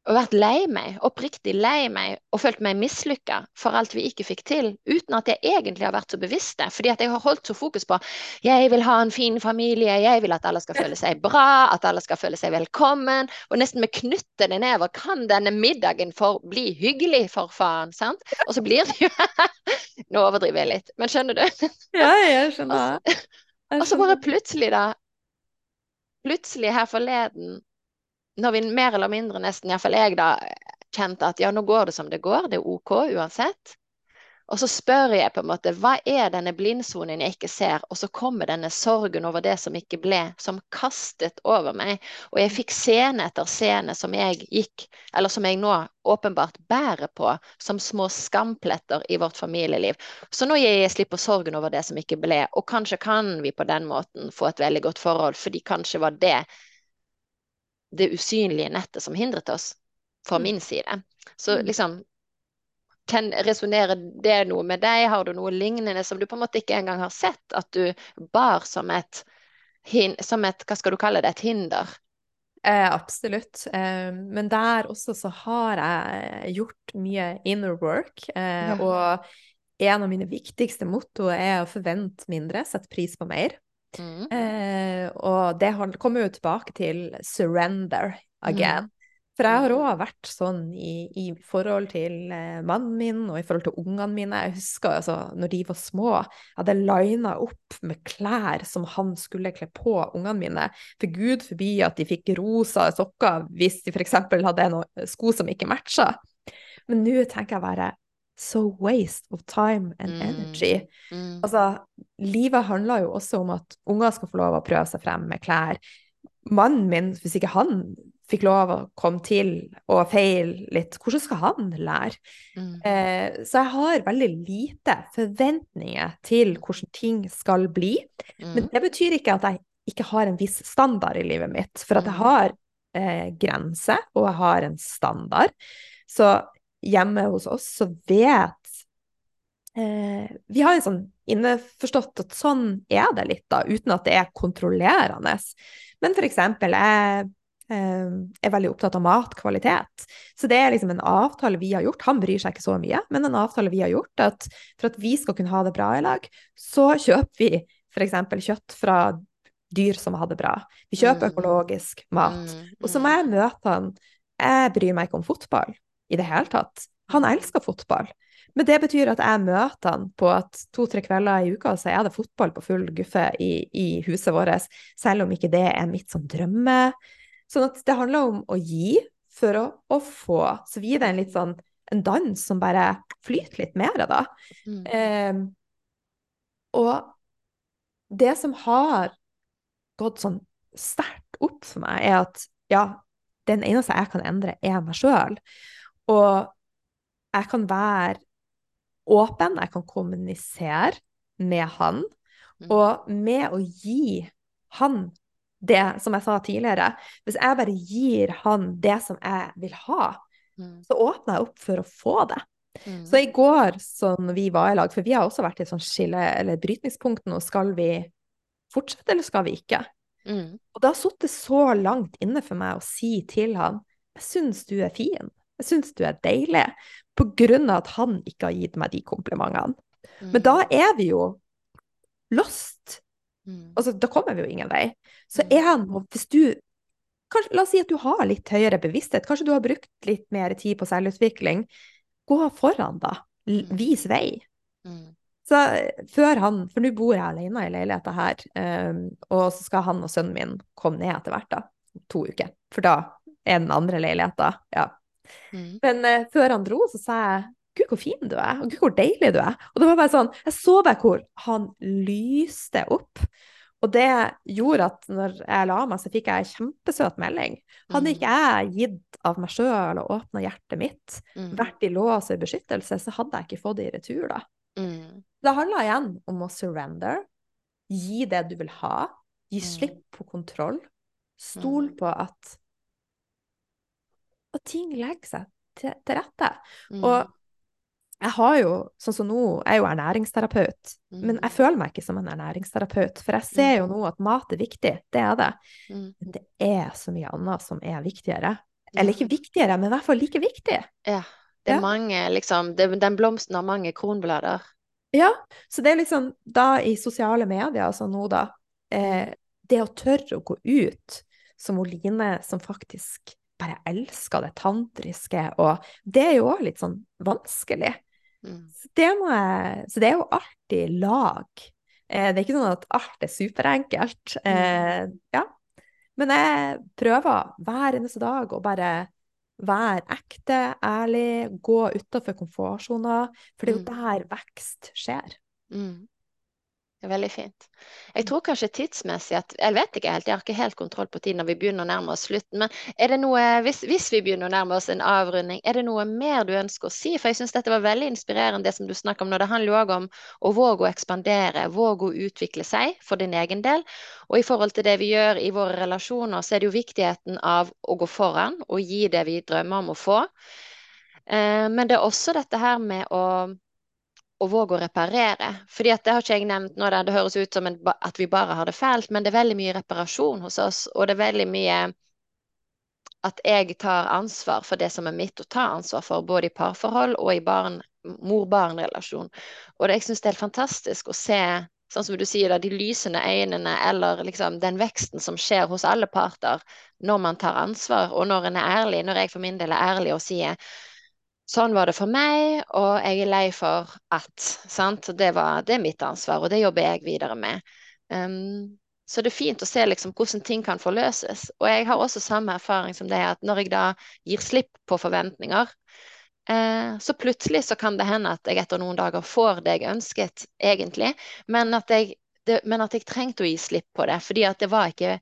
og vært lei meg, oppriktig lei meg, og følt meg mislykka for alt vi ikke fikk til, uten at jeg egentlig har vært så bevisst det. Fordi at jeg har holdt så fokus på jeg vil ha en fin familie, jeg vil at alle skal føle seg bra, at alle skal føle seg velkommen, og nesten med knyttede never kan denne middagen for bli hyggelig, for faen, sant? Og så blir det jo (laughs) Nå overdriver jeg litt, men skjønner du? Ja, jeg skjønner. (laughs) Og så bare plutselig, da Plutselig her forleden, når vi mer eller mindre nesten, iallfall jeg da, kjente at ja, nå går det som det går, det er OK uansett. Og så spør jeg på en måte hva er denne blindsonen jeg ikke ser, og så kommer denne sorgen over det som ikke ble, som kastet over meg. Og jeg fikk scene etter scene som jeg gikk, eller som jeg nå åpenbart bærer på, som små skampletter i vårt familieliv. Så nå gir jeg slipp på sorgen over det som ikke ble, og kanskje kan vi på den måten få et veldig godt forhold, fordi kanskje var det det usynlige nettet som hindret oss, fra Mm. min side. Så Mm. liksom kan Resonnerer det noe med deg? Har du noe lignende som du på en måte ikke engang har sett at du bar som et, som et hva skal du kalle det, et hinder? Eh, absolutt. Eh, men der også så har jeg gjort mye inner work. Eh, Ja. og en av mine viktigste motto er å forvente mindre, sette pris på mer. Mm. Eh, og det kommer jo tilbake til surrender again. Mm. For jeg har Mm. òg vært sånn i, i forhold til eh, mannen min og i forhold til ungene mine. Jeg husker altså, når de var små, jeg hadde lina opp med klær som han skulle kle på ungene mine. For gud forbi at de fikk rosa sokker hvis de f.eks. hadde noen sko som ikke matcha. Men nå tenker jeg bare So waste of time and Mm. energy. Mm. Altså, livet handler jo også om at unger skal få lov å prøve seg frem med klær. Mannen min, hvis ikke han fikk lov å komme til og feile litt, hvordan skal han lære? Mm. Eh, så jeg har veldig lite forventninger til hvordan ting skal bli. Men Mm. det betyr ikke at jeg ikke har en viss standard i livet mitt, for at jeg Mm. har eh, grenser, og jeg har en standard. Så hjemme hos oss så vet eh, Vi har en sånn innforstått at sånn er det litt, da, uten at det er kontrollerende. Men for eksempel, jeg eh, er veldig opptatt av matkvalitet. Så det er liksom en avtale vi har gjort. Han bryr seg ikke så mye, men en avtale vi har gjort, at for at vi skal kunne ha det bra i lag, så kjøper vi f.eks. kjøtt fra dyr som har det bra. Vi kjøper Mm. økologisk mat. Mm. Og så må jeg møte han. Jeg bryr meg ikke om fotball i det hele tatt. Han elsker fotball. Men det betyr at jeg møter han på at to-tre kvelder i uka så er det fotball på full guffe i, i huset vårt, selv om ikke det er mitt sånn drømme. Sånn at det handler om å gi for å, å få. Så vi er en litt sånn en dans som bare flyter litt mer, da. Mm. Eh, og det som har gått sånn sterkt opp for meg, er at ja, den eneste jeg kan endre, er meg sjøl. Og jeg kan være åpen, jeg kan kommunisere med han. Mm. Og med å gi han det som jeg sa tidligere, hvis jeg bare gir han det som jeg vil ha, Mm. så åpner jeg opp for å få det. Mm. Så i går, som vi var i lag, for vi har også vært i et sånt skille, eller brytningspunkt nå, skal vi fortsette, eller skal vi ikke? Mm. Og det har sittet så langt inne for meg å si til han jeg syns du er fin, jeg syns du er deilig, på grunn av at han ikke har gitt meg de komplimentene. Mm. Men da er vi jo lost. Mm. Altså, da kommer vi jo ingen vei. Så Mm. er han Hvis du kanskje, La oss si at du har litt høyere bevissthet, kanskje du har brukt litt mer tid på selvutvikling. Gå foran, da. Mm. Vis vei. Mm. Så eh, før han, for nå bor jeg alene i leiligheta her, um, og så skal han og sønnen min komme ned etter hvert, da. To uker. For da er den andre leiligheta, ja. Mm. Men eh, før han dro, så sa jeg Gud, hvor fin du er, og gud, hvor deilig du er. Og det var bare sånn, jeg så bare hvor han lyste opp. Og det gjorde at når jeg la meg, så fikk jeg en kjempesøt melding. Hadde Mm. ikke jeg gitt av meg sjøl og åpna hjertet mitt, Mm. vært i lås og i beskyttelse, så hadde jeg ikke fått det i retur, da. Mm. Det handler igjen om å surrender. Gi det du vil ha. Gi Mm. slipp på kontroll. Stol Mm. på at at ting legger seg til, til rette. Mm. Og jeg har jo, sånn som nå, jeg er jo ernæringsterapeut, men Mm. jeg føler meg ikke som en ernæringsterapeut, for jeg ser jo nå at mat er viktig, det er det. Mm. Men det er så mye annet som er viktigere. Eller ikke viktigere, men i hvert fall like viktig. Ja. Det er Ja. mange, liksom det, Den blomsten har mange kronblader. Ja, så det er liksom da i sosiale medier, altså nå da, eh, det å tørre å gå ut, som Oline, som faktisk bare elsker det tantriske, og det er jo òg litt sånn vanskelig. Mm. Så det, må jeg, så det er jo alltid lag. Eh, det er ikke sånn at alt er superenkelt. Eh, ja. Men jeg prøver hver eneste dag å bare være ekte, ærlig, gå utafor komfortsona, for det er jo der vekst skjer. Mm. Det er veldig fint. Jeg tror kanskje tidsmessig at Jeg vet ikke helt, jeg har ikke helt kontroll på tiden når vi begynner å nærme oss slutten. Men er det noe, hvis, hvis vi begynner å nærme oss en avrunding, er det noe mer du ønsker å si? For jeg syns dette var veldig inspirerende, det som du snakker om nå. Det handler jo òg om å våge å ekspandere, våge å utvikle seg for din egen del. Og i forhold til det vi gjør i våre relasjoner, så er det jo viktigheten av å gå foran og gi det vi drømmer om å få. Eh, men det er også dette her med å å våge å reparere. Fordi at det har ikke jeg nevnt nå, det høres ut som at vi bare har det fælt, men det er veldig mye reparasjon hos oss, og det er veldig mye at jeg tar ansvar for det som er mitt å ta ansvar for, både i parforhold og i mor-barn-relasjon. Og det, jeg syns det er helt fantastisk å se, sånn som du sier, da, de lysende øynene, eller liksom den veksten som skjer hos alle parter når man tar ansvar, og når en er ærlig, når jeg for min del er ærlig og sier Sånn var det for meg, og jeg er lei for at. Sant? Det, var, det er mitt ansvar, og det jobber jeg videre med. Um, så det er fint å se liksom hvordan ting kan forløses. Og jeg har også samme erfaring som det, at når jeg da gir slipp på forventninger, eh, så plutselig så kan det hende at jeg etter noen dager får det jeg ønsket egentlig, men at jeg, det, men at jeg trengte å gi slipp på det, fordi at det var ikke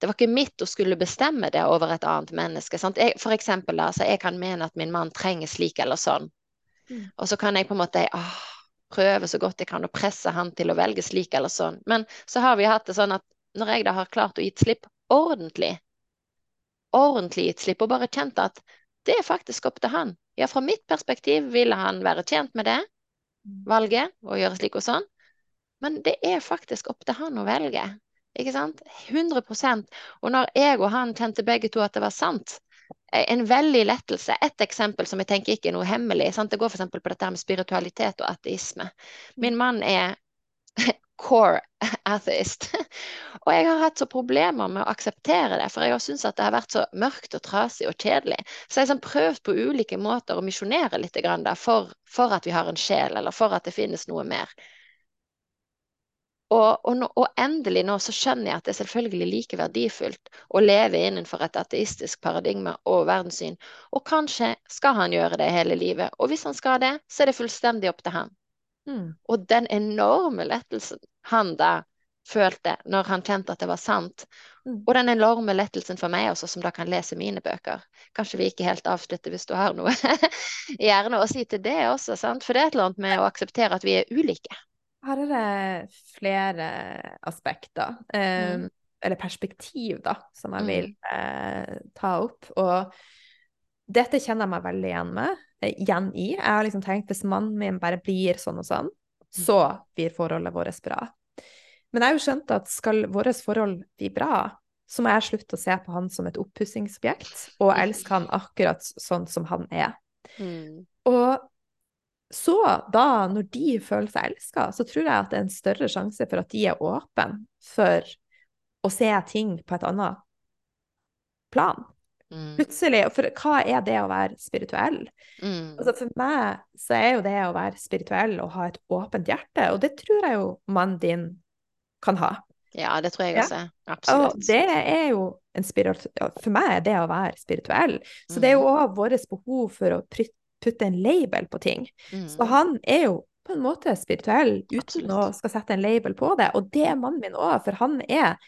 det var ikke mitt å skulle bestemme det over et annet menneske. Sant? Jeg, for eksempel, altså, jeg kan mene at min mann trenger slik eller sånn. Mm. Og så kan jeg på en måte åh, prøve så godt jeg kan å presse han til å velge slik eller sånn. Men så har vi hatt det sånn at når jeg da har klart å gi slipp ordentlig, ordentlig gitt slipp, og bare kjent at det er faktisk opp til han. Ja, fra mitt perspektiv ville han være tjent med det valget og gjøre slik og sånn. Men det er faktisk opp til han å velge. Ikke sant? 100% Og når jeg og han kjente begge to at det var sant, en veldig lettelse. Et eksempel som jeg tenker ikke er noe hemmelig. Sant? Det går f.eks. på dette med spiritualitet og ateisme. Min mann er (laughs) core atheist. Og jeg har hatt så problemer med å akseptere det, for jeg har syntes at det har vært så mørkt og trasig og kjedelig. Så jeg har liksom prøvd på ulike måter å misjonere litt for, for at vi har en sjel, eller for at det finnes noe mer. Og, og, nå, og, endelig nå så skjønner jeg at det er selvfølgelig like verdifullt å leve innenfor et ateistisk paradigme og verdenssyn. Og kanskje skal han gjøre det hele livet. Og hvis han skal det, så er det fullstendig opp til han. Mm. Og den enorme lettelsen han da følte når han kjente at det var sant. Mm. Og den enorme lettelsen for meg også, som da kan lese mine bøker. Kanskje vi ikke helt avslutter hvis du har noe (laughs) gjerne å si til det også, sant? For det er et eller annet med å akseptere at vi er ulike. Her er det flere aspekter, eh, Mm. eller perspektiv, da, som jeg Mm. vil eh, ta opp. Og dette kjenner jeg meg veldig igjen med, eh, igjen i. Jeg har liksom tenkt hvis mannen min bare blir sånn og sånn, så blir forholdet vårt bra. Men jeg har jo skjønt at skal vårt forhold bli bra, så må jeg slutte å se på han som et oppussingsobjekt, og elske han akkurat sånn som han er. Mm. Og så, da, når de føler seg elska, så tror jeg at det er en større sjanse for at de er åpne for å se ting på et annet plan. Mm. Plutselig, for hva er det å være spirituell? Mm. Altså For meg så er jo det å være spirituell å ha et åpent hjerte, og det tror jeg jo mannen din kan ha. Ja, det tror jeg Ja. også. Og det er jo en spiritu- For meg er det å være spirituell. Så det er jo òg vårt behov for å pry- putte en label på ting. Mm. Så han er jo på en måte spirituell uten Absolutt. å skal sette en label på det. Og det er mannen min òg, for han er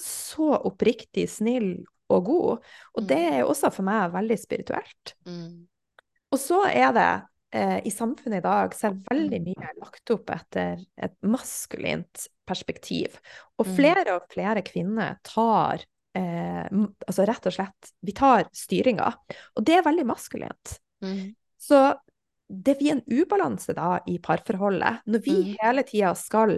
så oppriktig snill og god. Og det er også for meg veldig spirituelt. Mm. Og så er det eh, i samfunnet i dag så er veldig mye lagt opp etter et maskulint perspektiv. Og Mm. flere og flere kvinner tar eh, altså rett og slett Vi tar styringa. Og det er veldig maskulint. Mm. Så det blir en ubalanse da i parforholdet, når vi Mm. hele tida skal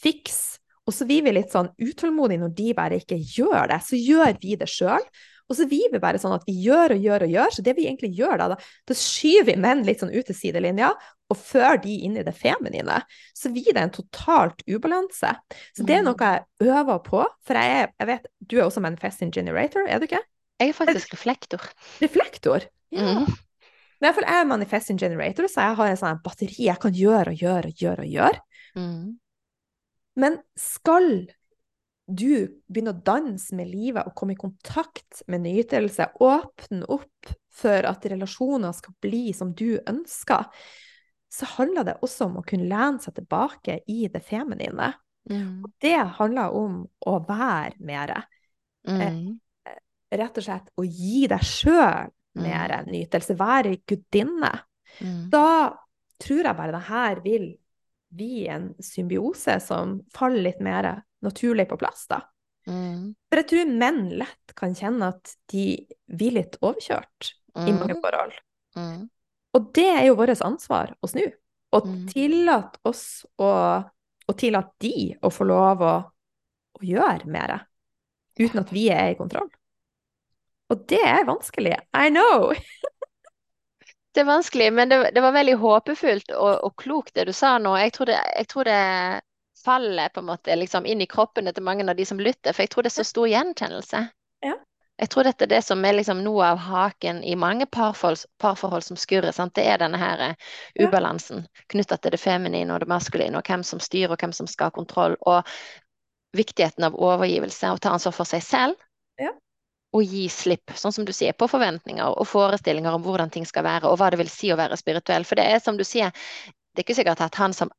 fikse, og så blir vi litt sånn utålmodige når de bare ikke gjør det, så gjør vi det sjøl. Og så blir vi bare sånn at vi gjør og gjør og gjør, så det vi egentlig gjør da, da, da skyver vi menn litt sånn ut til sidelinja, og fører de inn i det feminine. Så blir det en totalt ubalanse. Så det er Mm. noe jeg øver på, for jeg, er, jeg vet, du er også manifesting generator, er du ikke? Jeg er faktisk reflektor. Reflektor. Ja. Mm. Men i hvert fall jeg er manifesting generator, så jeg har en sånn batteri jeg kan gjøre og gjøre og gjøre og gjøre. Mm. Men skal du begynne å danse med livet og komme i kontakt med nytelse, åpne opp for at relasjoner skal bli som du ønsker, så handler det også om å kunne lene seg tilbake i det feminine. Mm. Det handler om å være mere. Mm. Rett og slett å gi deg sjøl mer nytelse, være gudinne. Mm. Da tror jeg bare det her vil bli en symbiose som faller litt mer naturlig på plass, da. Mm. For jeg tror menn lett kan kjenne at de blir litt overkjørt i mange Mm. forhold. Mm. Og det er jo vårt ansvar å snu. Og Mm. tillate oss å Og tillate de å få lov å, å gjøre mer, uten at vi er i kontroll. Og det er vanskelig. I know! (laughs) Det er vanskelig, men det, det var veldig håpefullt og, og klokt det du sa nå. Jeg tror det, jeg tror det faller på en måte liksom inn i kroppene til mange av de som lytter, for jeg tror det er så stor gjenkjennelse. Ja. Jeg tror dette er det som er liksom noe av haken i mange parforhold, parforhold som skurrer. Sant? Det er denne her eh, ubalansen knytta til det feminine og det maskuline, og hvem som styrer og hvem som skal ha kontroll, og viktigheten av overgivelse og ta ansvar for seg selv. Ja. Og gi slipp, sånn som du sier, på forventninger og forestillinger om hvordan ting skal være, og hva det vil si å være spirituell. For det er som du sier, det er ikke sikkert at han som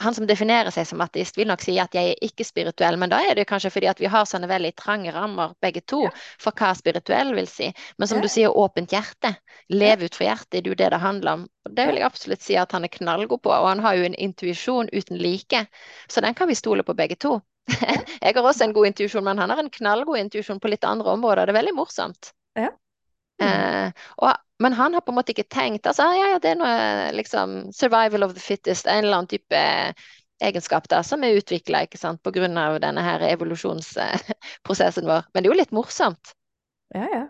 han som definerer seg som ateist, vil nok si at jeg er ikke spirituell, men da er det kanskje fordi at vi har sånne veldig trange rammer, begge to, for hva spirituell vil si. Men som du sier, åpent hjerte. Lev ut fra hjertet er jo det det handler om. Det vil jeg absolutt si at han er knallgod på, og han har jo en intuisjon uten like. Så den kan vi stole på begge to. (laughs) Jeg har også en god intuisjon, men han har en knallgod intuisjon på litt andre områder. Det er veldig morsomt. Ja. Mm. Eh, og, men han har på en måte ikke tenkt altså, ja, ja, det er noe liksom survival of the fittest, en eller annen type egenskap der som er utvikla av denne her evolusjonsprosessen vår. Men det er jo litt morsomt Ja, ja.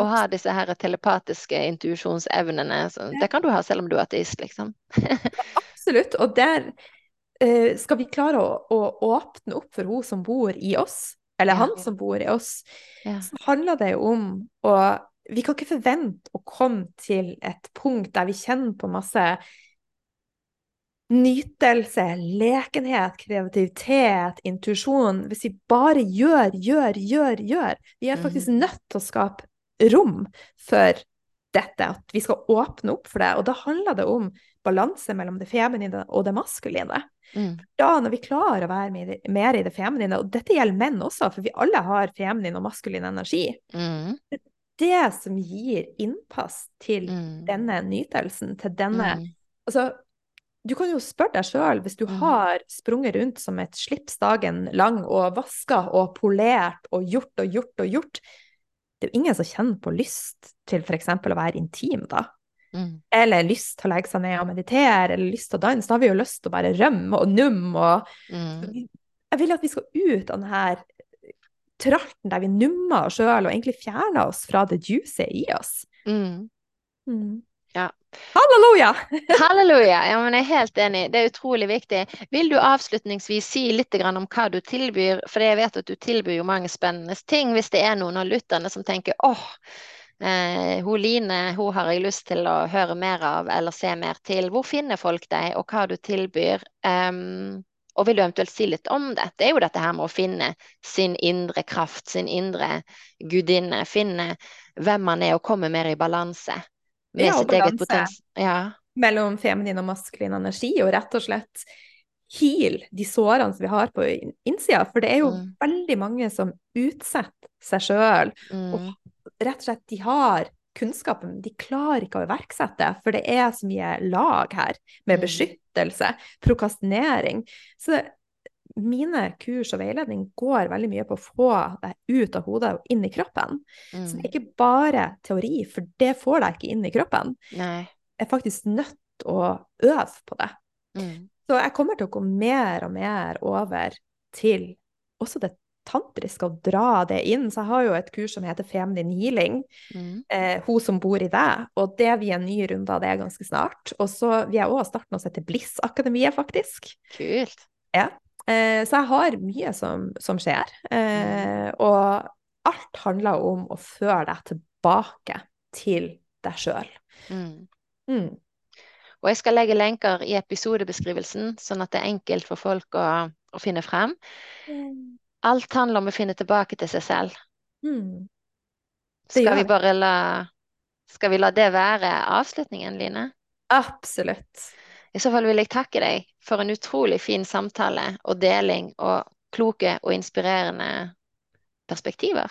å ha disse her telepatiske intuisjonsevnene. Så Det kan du ha selv om du er ateist, liksom. (laughs) Absolutt. Og der skal vi klare å, å åpne opp for hun som bor i oss, eller han som bor i oss, Ja. så handler det jo om å Vi kan ikke forvente å komme til et punkt der vi kjenner på masse nytelse, lekenhet, kreativitet, intuisjon, hvis vi bare gjør, gjør, gjør, gjør. Vi er faktisk Mhm. nødt til å skape rom for dette, at vi skal åpne opp for det. Og da handler det om balanse mellom det feminine og det maskuline. Mm. Da når vi klarer å være mer, mer i det feminine, og dette gjelder menn også, for vi alle har feminin og maskulin energi, Mm. det som gir innpass til Mm. denne nytelsen, til denne Mm. Altså, du kan jo spørre deg sjøl, hvis du Mm. har sprunget rundt som et slips dagen lang og vaska og polert og gjort og gjort og gjort, det er jo ingen som kjenner på lyst til f.eks. å være intim da. Mm. Eller lyst til å legge seg ned og meditere, eller lyst til å danse. Da har vi jo lyst til å bare rømme og numme og Mm. Jeg vil at vi skal ut av denne tralten der vi nummer oss sjøl og egentlig fjerner oss fra det juicy i oss. Mm. Ja. Halleluja! (laughs) Halleluja. Ja, men jeg er helt enig. Det er utrolig viktig. Vil du avslutningsvis si litt om hva du tilbyr? For jeg vet at du tilbyr jo mange spennende ting. Hvis det er noen av lytterne som tenker åh, eh, hun Line hun har jeg lyst til å høre mer av eller se mer til. Hvor finner folk deg, og hva du tilbyr? Um, og vil du eventuelt si litt om det? Det er jo dette her med å finne sin indre kraft, sin indre gudinne. Finne hvem man er og komme mer i balanse med Ja, sitt eget balanse. potens. Ja. mellom feminin og maskulin energi, og rett og slett heal de sårene som vi har på innsida. For det er jo Mm. veldig mange som utsetter seg sjøl, Mm. og rett og slett de har kunnskapen, de klarer ikke å iverksette, for det er så mye lag her, med Mm. beskyttelse, prokastinering. Så mine kurs og veiledning går veldig mye på å få deg ut av hodet og inn i kroppen. Så det Mm. er ikke bare teori, for det får deg ikke inn i kroppen. Nei. Jeg er faktisk nødt til å øve på det. Mm. Så jeg kommer til å gå mer og mer over til også det tantriske, og dra det inn. Så jeg har jo et kurs som heter Feminine Healing, Mm. eh, Hun som bor i deg, og det blir en ny runde av det ganske snart. Og så vil jeg òg starte noe som heter Bliss-akademiet, faktisk. Kult. Eh, så jeg har mye som, som skjer. Eh, og alt handler om å føre deg tilbake til deg sjøl. Mm. Mm. Og jeg skal legge lenker i episodebeskrivelsen, sånn at det er enkelt for folk å, å finne frem. Alt handler om å finne tilbake til seg selv. Mm. Skal vi bare la Skal vi la det være avslutningen, Line? Absolutt. I så fall vil jeg takke deg for en utrolig fin samtale og deling og kloke og inspirerende perspektiver.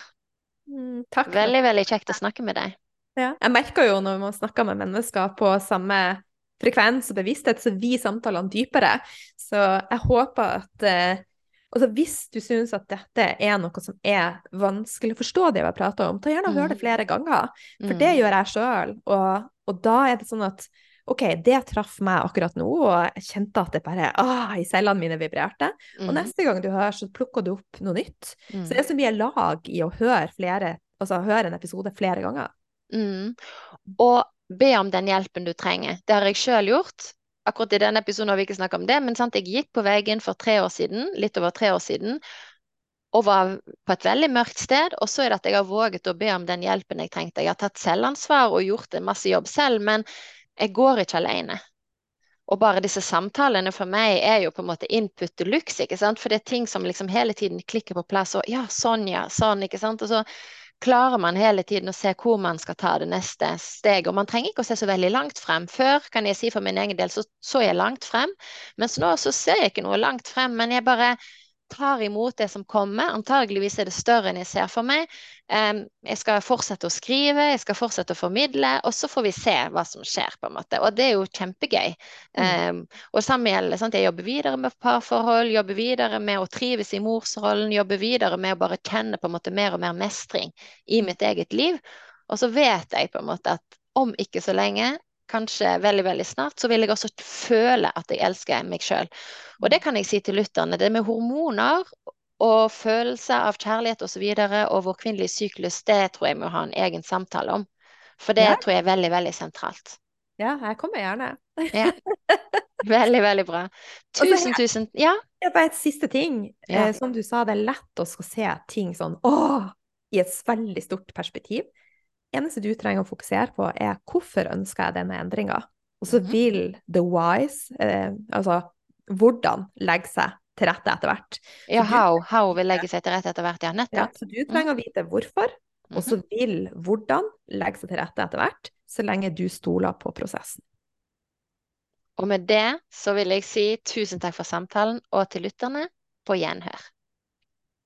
Mm, takk. Veldig, veldig kjekt å snakke med deg. Ja. Jeg merker jo når man snakker med mennesker på samme frekvens og bevissthet, så vi samtalene dypere. Så jeg håper at eh, altså hvis du syns at dette er noe som er vanskelig å forstå, det vi har prata om, ta gjerne og hør det Mm. flere ganger. For Mm. det gjør jeg sjøl. Og, og da er det sånn at OK, det traff meg akkurat nå, og jeg kjente at det bare ah, i cellene mine vibrerte. Og Mm. neste gang du hører, så plukker du opp noe nytt. Mm. Så det er så mye lag i å høre flere, altså høre en episode flere ganger. Mm. Og be om den hjelpen du trenger. Det har jeg sjøl gjort. Akkurat i denne episoden har vi ikke snakket om det, men sant, jeg gikk på veggen for tre år siden, litt over tre år siden, og var på et veldig mørkt sted. Og så er det at jeg har våget å be om den hjelpen jeg trengte. Jeg har tatt selvansvar og gjort en masse jobb selv, men jeg går ikke alene. Og bare disse samtalene for meg er jo på en måte input de luxe, ikke sant? For det er ting som liksom hele tiden klikker på plass, og ja, sånn, ja, sånn, ikke sant? Og så klarer man hele tiden å se hvor man skal ta det neste steget. Og man trenger ikke å se så veldig langt frem. Før, kan jeg si for min egen del, så så jeg langt frem. Mens nå så ser jeg ikke noe langt frem, men jeg bare tar imot det som kommer. Antageligvis er det større enn jeg ser for meg. Jeg skal fortsette å skrive, jeg skal fortsette å formidle, og så får vi se hva som skjer, på en måte. Og det er jo kjempegøy. Em, og samme gjelder, sant? Jeg jobber videre med parforhold, jobber videre med å trives i morsrollen, jobber videre med å bare kjenne på en måte mer og mer mestring i mitt eget liv. Og så vet jeg på en måte at om ikke så lenge, kanskje veldig, veldig snart, så vil jeg også føle at jeg elsker meg sjøl. Og det kan jeg si til lytterne. Det med hormoner og følelse av kjærlighet osv. Og, så og vår kvinnelige syklus, det tror jeg vi må ha en egen samtale om. For det Ja. tror jeg er veldig, veldig sentralt. Ja, jeg kommer gjerne. (laughs) Ja. Veldig, veldig bra. (laughs) Tusen, tusen Ja. Er bare et siste ting. Ja. Eh, som du sa, det er lett å se ting sånn åh, i et veldig stort perspektiv. Eneste du trenger å fokusere på, er hvorfor ønsker jeg denne endringa? Og så Mhm. vil the wise, eh, altså hvordan, legge seg til rette etter hvert. ja how, how vil legge seg til rette etter hvert. Ja, nettopp. Ja, så du trenger å vite hvorfor, og så Mhm. vil hvordan legge seg til rette etter hvert. så lenge du stoler på prosessen. Og med det så vil jeg si tusen takk for samtalen, og til lytterne på gjenhør.